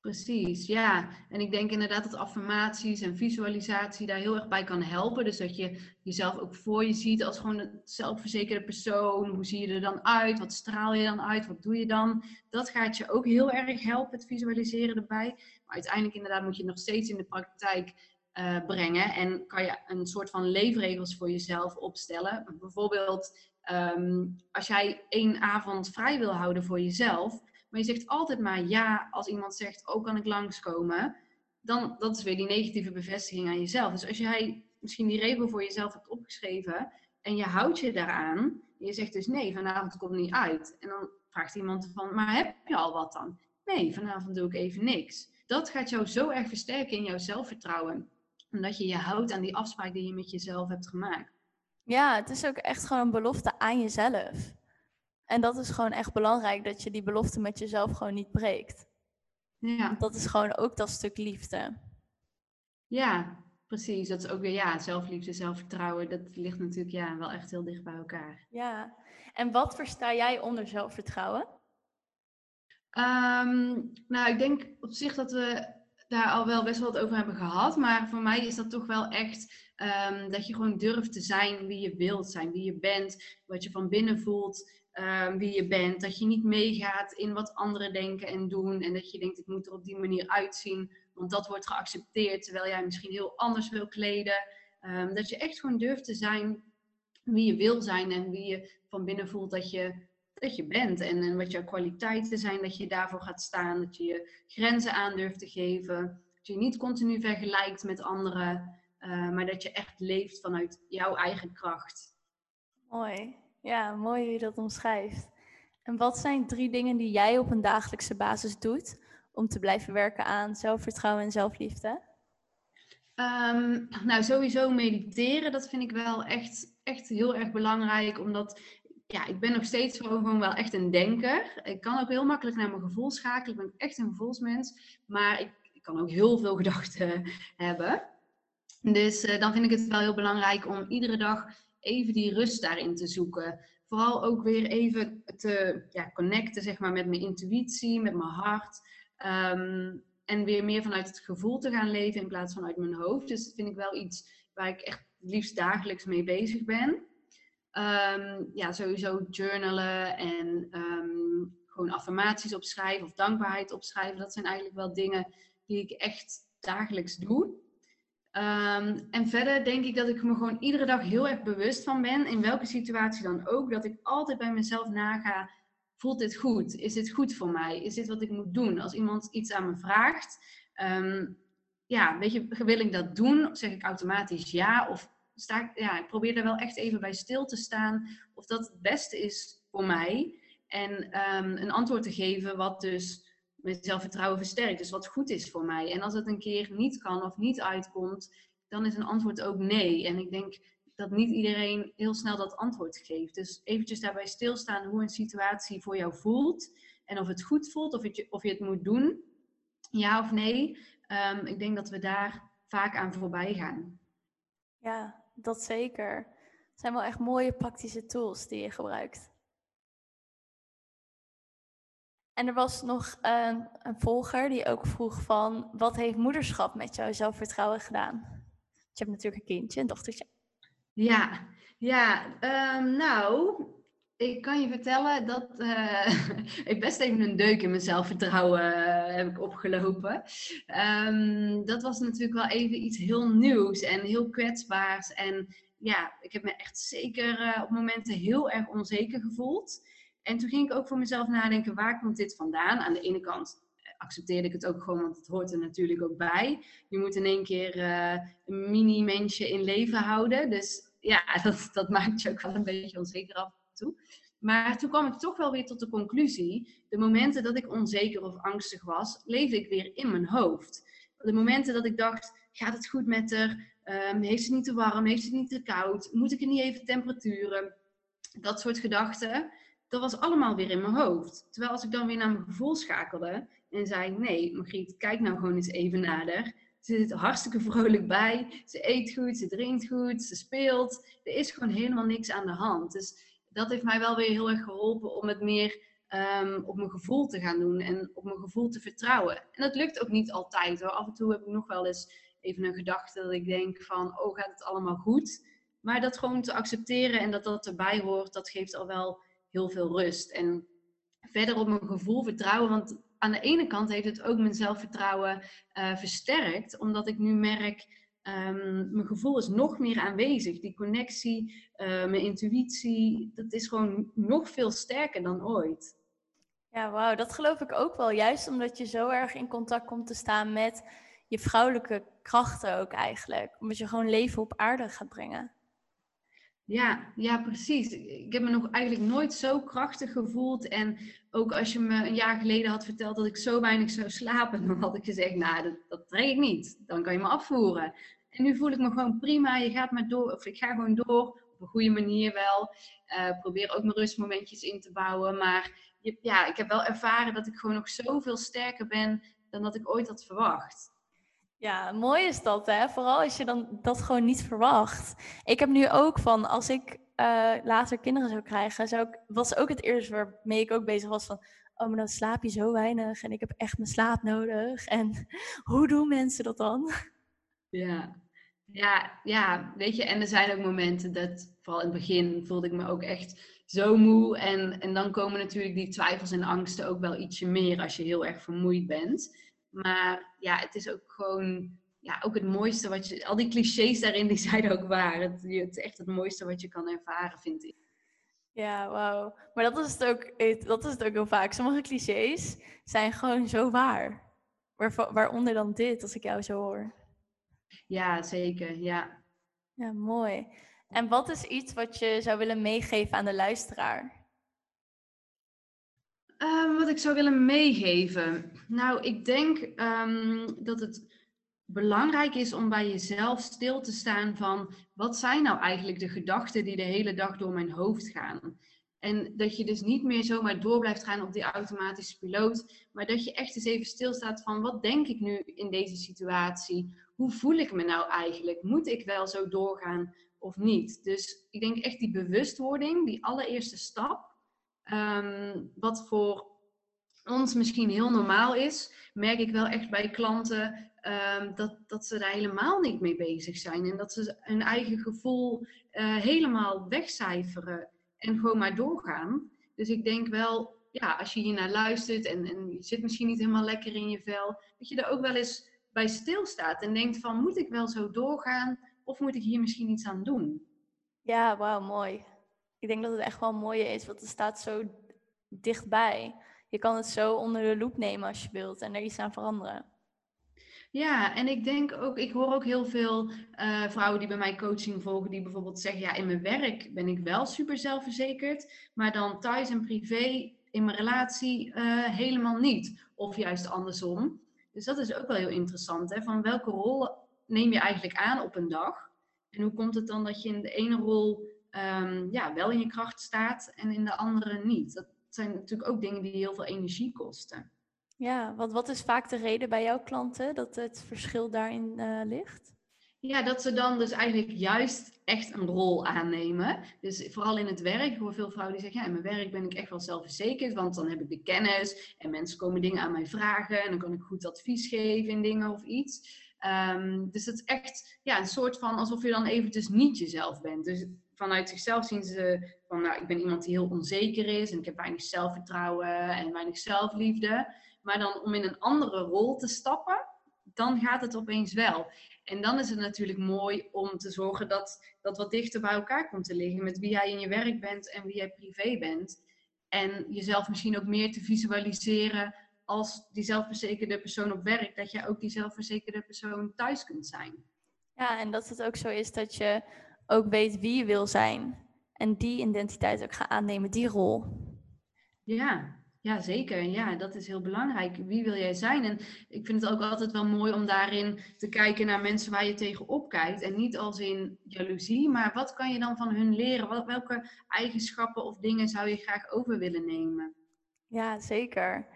Precies, ja. En ik denk inderdaad dat affirmaties en visualisatie daar heel erg bij kan helpen. Dus dat je jezelf ook voor je ziet als gewoon een zelfverzekerde persoon. Hoe zie je er dan uit? Wat straal je dan uit? Wat doe je dan? Dat gaat je ook heel erg helpen, het visualiseren erbij. Maar uiteindelijk inderdaad moet je het nog steeds in de praktijk uh, brengen. En kan je een soort van leefregels voor jezelf opstellen. Bijvoorbeeld um, als jij één avond vrij wil houden voor jezelf maar je zegt altijd maar ja als iemand zegt, oh kan ik langskomen, dan dat is weer die negatieve bevestiging aan jezelf. Dus als jij misschien die regel voor jezelf hebt opgeschreven en je houdt je daaraan, en je zegt dus nee, vanavond komt niet uit. En dan vraagt iemand van, maar heb je al wat dan? Nee, vanavond doe ik even niks. Dat gaat jou zo erg versterken in jouw zelfvertrouwen. Omdat je je houdt aan die afspraak die je met jezelf hebt gemaakt. Ja, het is ook echt gewoon een belofte aan jezelf. En dat is gewoon echt belangrijk, dat je die belofte met jezelf gewoon niet breekt. Ja. dat is gewoon ook dat stuk liefde. Ja, precies. Dat is ook weer, ja, zelfliefde, zelfvertrouwen. Dat ligt natuurlijk ja, wel echt heel dicht bij elkaar. Ja. En wat versta jij onder zelfvertrouwen? Um, nou, ik denk op zich dat we daar al wel best wel wat over hebben gehad. Maar voor mij is dat toch wel echt um, dat je gewoon durft te zijn wie je wilt zijn, wie je bent, wat je van binnen voelt. Ehm, wie je bent. Dat je niet meegaat in wat anderen denken en doen. En dat je denkt, ik moet er op die manier uitzien. Want dat wordt geaccepteerd, terwijl jij misschien heel anders wil kleden. Ehm, dat je echt gewoon durft te zijn wie je wil zijn. En wie je van binnen voelt dat je, dat je bent. En, en wat jouw kwaliteiten zijn, dat je daarvoor gaat staan. Dat je je grenzen aan durft te geven. Dat je niet continu vergelijkt met anderen. Uh, maar dat je echt leeft vanuit jouw eigen kracht. Mooi. Ja, mooi hoe je dat omschrijft. En wat zijn drie dingen die jij op een dagelijkse basis doet om te blijven werken aan zelfvertrouwen en zelfliefde? Um, nou, sowieso mediteren, dat vind ik wel echt, echt heel erg belangrijk, omdat ja, ik ben nog steeds gewoon wel echt een denker. Ik kan ook heel makkelijk naar mijn gevoel schakelen. Ik ben echt een gevoelsmens, maar ik, kan ook heel veel [LAUGHS] gedachten hebben. Dus uh, dan vind ik het wel heel belangrijk om iedere dag even die rust daarin te zoeken. Vooral ook weer even te ja, connecten zeg maar, met mijn intuïtie, met mijn hart. Ehm, en weer meer vanuit het gevoel te gaan leven in plaats van uit mijn hoofd. Dus dat vind ik wel iets waar ik echt liefst dagelijks mee bezig ben. Ehm, ja, sowieso journalen en ehm, gewoon affirmaties opschrijven of dankbaarheid opschrijven. Dat zijn eigenlijk wel dingen die ik echt dagelijks doe. Um, en verder denk ik dat ik me gewoon iedere dag heel erg bewust van ben, in welke situatie dan ook, dat ik altijd bij mezelf naga, voelt dit goed? Is dit goed voor mij? Is dit wat ik moet doen? Als iemand iets aan me vraagt, um, ja, weet je, wil ik dat doen? Zeg ik automatisch ja? Of sta ik, ja, ik probeer er wel echt even bij stil te staan of dat het beste is voor mij. En um, een antwoord te geven wat dus mijn zelfvertrouwen versterkt. Dus wat goed is voor mij. En als het een keer niet kan of niet uitkomt, dan is een antwoord ook nee. En ik denk dat niet iedereen heel snel dat antwoord geeft. Dus eventjes daarbij stilstaan hoe een situatie voor jou voelt. En of het goed voelt, of, het, of je het moet doen. Ja of nee. Um, ik denk dat we daar vaak aan voorbij gaan. Ja, dat zeker. Het zijn wel echt mooie praktische tools die je gebruikt. En er was nog een, een, volger die ook vroeg van, wat heeft moederschap met jouw zelfvertrouwen gedaan? Je hebt natuurlijk een kindje, een dochtertje. Ja, ja um, nou, ik kan je vertellen dat uh, [LAUGHS] ik best even een deuk in mijn zelfvertrouwen uh, heb ik opgelopen. Um, dat was natuurlijk wel even iets heel nieuws en heel kwetsbaars. En ja, ik heb me echt zeker uh, op momenten heel erg onzeker gevoeld. En toen ging ik ook voor mezelf nadenken, waar komt dit vandaan? Aan de ene kant accepteerde ik het ook gewoon, want het hoort er natuurlijk ook bij. Je moet in één keer uh, een mini-mensje in leven houden. Dus ja, [LAUGHS] dat, dat maakt je ook wel een beetje onzeker af en toe. Maar toen kwam ik toch wel weer tot de conclusie: de momenten dat ik onzeker of angstig was, leefde ik weer in mijn hoofd. De momenten dat ik dacht: gaat het goed met haar? Um, heeft ze niet te warm? Heeft ze niet te koud? Moet ik er niet even temperaturen? Dat soort gedachten, dat was allemaal weer in mijn hoofd. Terwijl als ik dan weer naar mijn gevoel schakelde en zei: Nee, Margriet, kijk nou gewoon eens even nader. Ze zit hartstikke vrolijk bij. Ze eet goed, ze drinkt goed, ze speelt. Er is gewoon helemaal niks aan de hand. Dus dat heeft mij wel weer heel erg geholpen om het meer um, op mijn gevoel te gaan doen en op mijn gevoel te vertrouwen. En dat lukt ook niet altijd hoor. Af en toe heb ik nog wel eens even een gedachte dat ik denk van, oh gaat het allemaal goed? Maar dat gewoon te accepteren en dat dat erbij hoort, dat geeft al wel heel veel rust. En verder op mijn gevoel vertrouwen, want aan de ene kant heeft het ook mijn zelfvertrouwen uh, versterkt, omdat ik nu merk Um, mijn gevoel is nog meer aanwezig. Die connectie, uh, mijn intuïtie, dat is gewoon nog veel sterker dan ooit. Ja, wauw, dat geloof ik ook wel. Juist omdat je zo erg in contact komt te staan met je vrouwelijke krachten ook eigenlijk. Omdat je gewoon leven op aarde gaat brengen. Ja, ja, precies. Ik heb me nog eigenlijk nooit zo krachtig gevoeld. En ook als je me een jaar geleden had verteld dat ik zo weinig zou slapen, [LAUGHS] dan had ik gezegd, nou, dat, dat trek ik niet. Dan kan je me afvoeren. En nu voel ik me gewoon prima. Je gaat maar door, of ik ga gewoon door. Op een goede manier wel. Uh, probeer ook mijn rustmomentjes in te bouwen. Maar je, ja, ik heb wel ervaren dat ik gewoon nog zoveel sterker ben dan dat ik ooit had verwacht. Ja, mooi is dat, hè? Vooral als je dan dat gewoon niet verwacht. Ik heb nu ook van, als ik uh, later kinderen zou krijgen, zou ik, was ook het eerste waarmee ik ook bezig was van, oh, maar dan slaap je zo weinig en ik heb echt mijn slaap nodig. En [LAUGHS] hoe doen mensen dat dan? Ja. Ja, ja, weet je, en er zijn ook momenten dat, vooral in het begin, voelde ik me ook echt zo moe. En, en dan komen natuurlijk die twijfels en angsten ook wel ietsje meer als je heel erg vermoeid bent. Maar ja, het is ook gewoon, ja, ook het mooiste wat je, al die clichés daarin, die zijn ook waar. Het, het is echt het mooiste wat je kan ervaren, vind ik. Ja, wauw. Maar dat is, het ook, dat is het ook heel vaak. Sommige clichés zijn gewoon zo waar. waaronder dan dit, als ik jou zo hoor. Ja, zeker. Ja. Ja, mooi. En wat is iets wat je zou willen meegeven aan de luisteraar? Um, wat ik zou willen meegeven. Nou, ik denk um, dat het belangrijk is om bij jezelf stil te staan van wat zijn nou eigenlijk de gedachten die de hele dag door mijn hoofd gaan. En dat je dus niet meer zomaar door blijft gaan op die automatische piloot, maar dat je echt eens even stilstaat van wat denk ik nu in deze situatie? hoe voel ik me nou eigenlijk? Moet ik wel zo doorgaan of niet? Dus ik denk echt die bewustwording, die allereerste stap, ehm, wat voor ons misschien heel normaal is, merk ik wel echt bij klanten um, dat, dat ze daar helemaal niet mee bezig zijn. En dat ze hun eigen gevoel uh, helemaal wegcijferen en gewoon maar doorgaan. Dus ik denk wel, ja, als je hier naar luistert en, en je zit misschien niet helemaal lekker in je vel, dat je er ook wel eens bij stilstaat en denkt van moet ik wel zo doorgaan of moet ik hier misschien iets aan doen? Ja, wauw, mooi. Ik denk dat het echt wel mooi is, want het staat zo dichtbij. Je kan het zo onder de loep nemen als je wilt en er iets aan veranderen. Ja, en ik denk ook, ik hoor ook heel veel uh, vrouwen die bij mij coaching volgen, die bijvoorbeeld zeggen, ja, in mijn werk ben ik wel super zelfverzekerd, maar dan thuis en privé in mijn relatie uh, helemaal niet. Of juist andersom. Dus dat is ook wel heel interessant. Hè? Van welke rol neem je eigenlijk aan op een dag? En hoe komt het dan dat je in de ene rol um, ja, wel in je kracht staat en in de andere niet? Dat zijn natuurlijk ook dingen die heel veel energie kosten. Ja, want wat is vaak de reden bij jouw klanten dat het verschil daarin uh, ligt? Ja, dat ze dan dus eigenlijk juist echt een rol aannemen. Dus vooral in het werk. Ik hoor veel vrouwen die zeggen, ja, in mijn werk ben ik echt wel zelfverzekerd, want dan heb ik de kennis en mensen komen dingen aan mij vragen en dan kan ik goed advies geven in dingen of iets. Um, dus het is echt ja, een soort van alsof je dan eventjes niet jezelf bent. Dus vanuit zichzelf zien ze van, nou, ik ben iemand die heel onzeker is en ik heb weinig zelfvertrouwen en weinig zelfliefde. Maar dan om in een andere rol te stappen, dan gaat het opeens wel. En dan is het natuurlijk mooi om te zorgen dat dat wat dichter bij elkaar komt te liggen met wie jij in je werk bent en wie jij privé bent. En jezelf misschien ook meer te visualiseren als die zelfverzekerde persoon op werk, dat je ook die zelfverzekerde persoon thuis kunt zijn. Ja, en dat het ook zo is dat je ook weet wie je wil zijn. En die identiteit ook gaat aannemen, die rol. Ja, ja, zeker. Ja, dat is heel belangrijk. Wie wil jij zijn? En ik vind het ook altijd wel mooi om daarin te kijken naar mensen waar je tegenop kijkt. En niet als in jaloezie, maar wat kan je dan van hun leren? welke eigenschappen of dingen zou je graag over willen nemen? Ja, zeker.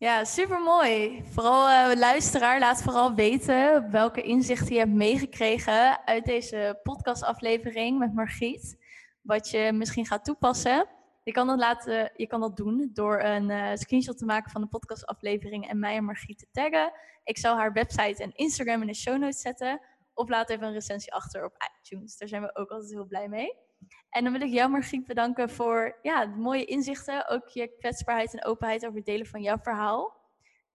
Ja, super mooi. Vooral uh, luisteraar, laat vooral weten welke inzichten je hebt meegekregen uit deze podcastaflevering met Margriet. Wat je misschien gaat toepassen. Je kan dat, laten, je kan dat doen door een uh, screenshot te maken van de podcastaflevering en mij en Margriet te taggen. Ik zal haar website en Instagram in de show notes zetten. Of laat even een recensie achter op iTunes. Daar zijn we ook altijd heel blij mee. En dan wil ik jou, Margriet, bedanken voor ja, de mooie inzichten. Ook je kwetsbaarheid en openheid over het delen van jouw verhaal.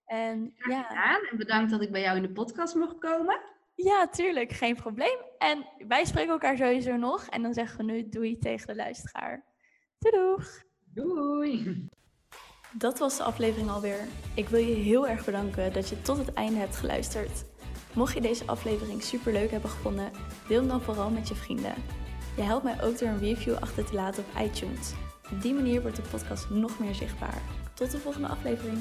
En, ja. en bedankt dat ik bij jou in de podcast mocht komen. Ja, tuurlijk, geen probleem. En wij spreken elkaar sowieso nog. En dan zeggen we nu doei tegen de luisteraar. Doei Doei! Dat was de aflevering alweer. Ik wil je heel erg bedanken dat je tot het einde hebt geluisterd. Mocht je deze aflevering super leuk hebben gevonden, deel hem dan vooral met je vrienden. Je helpt mij ook door een review achter te laten op iTunes. Op die manier wordt de podcast nog meer zichtbaar. Tot de volgende aflevering.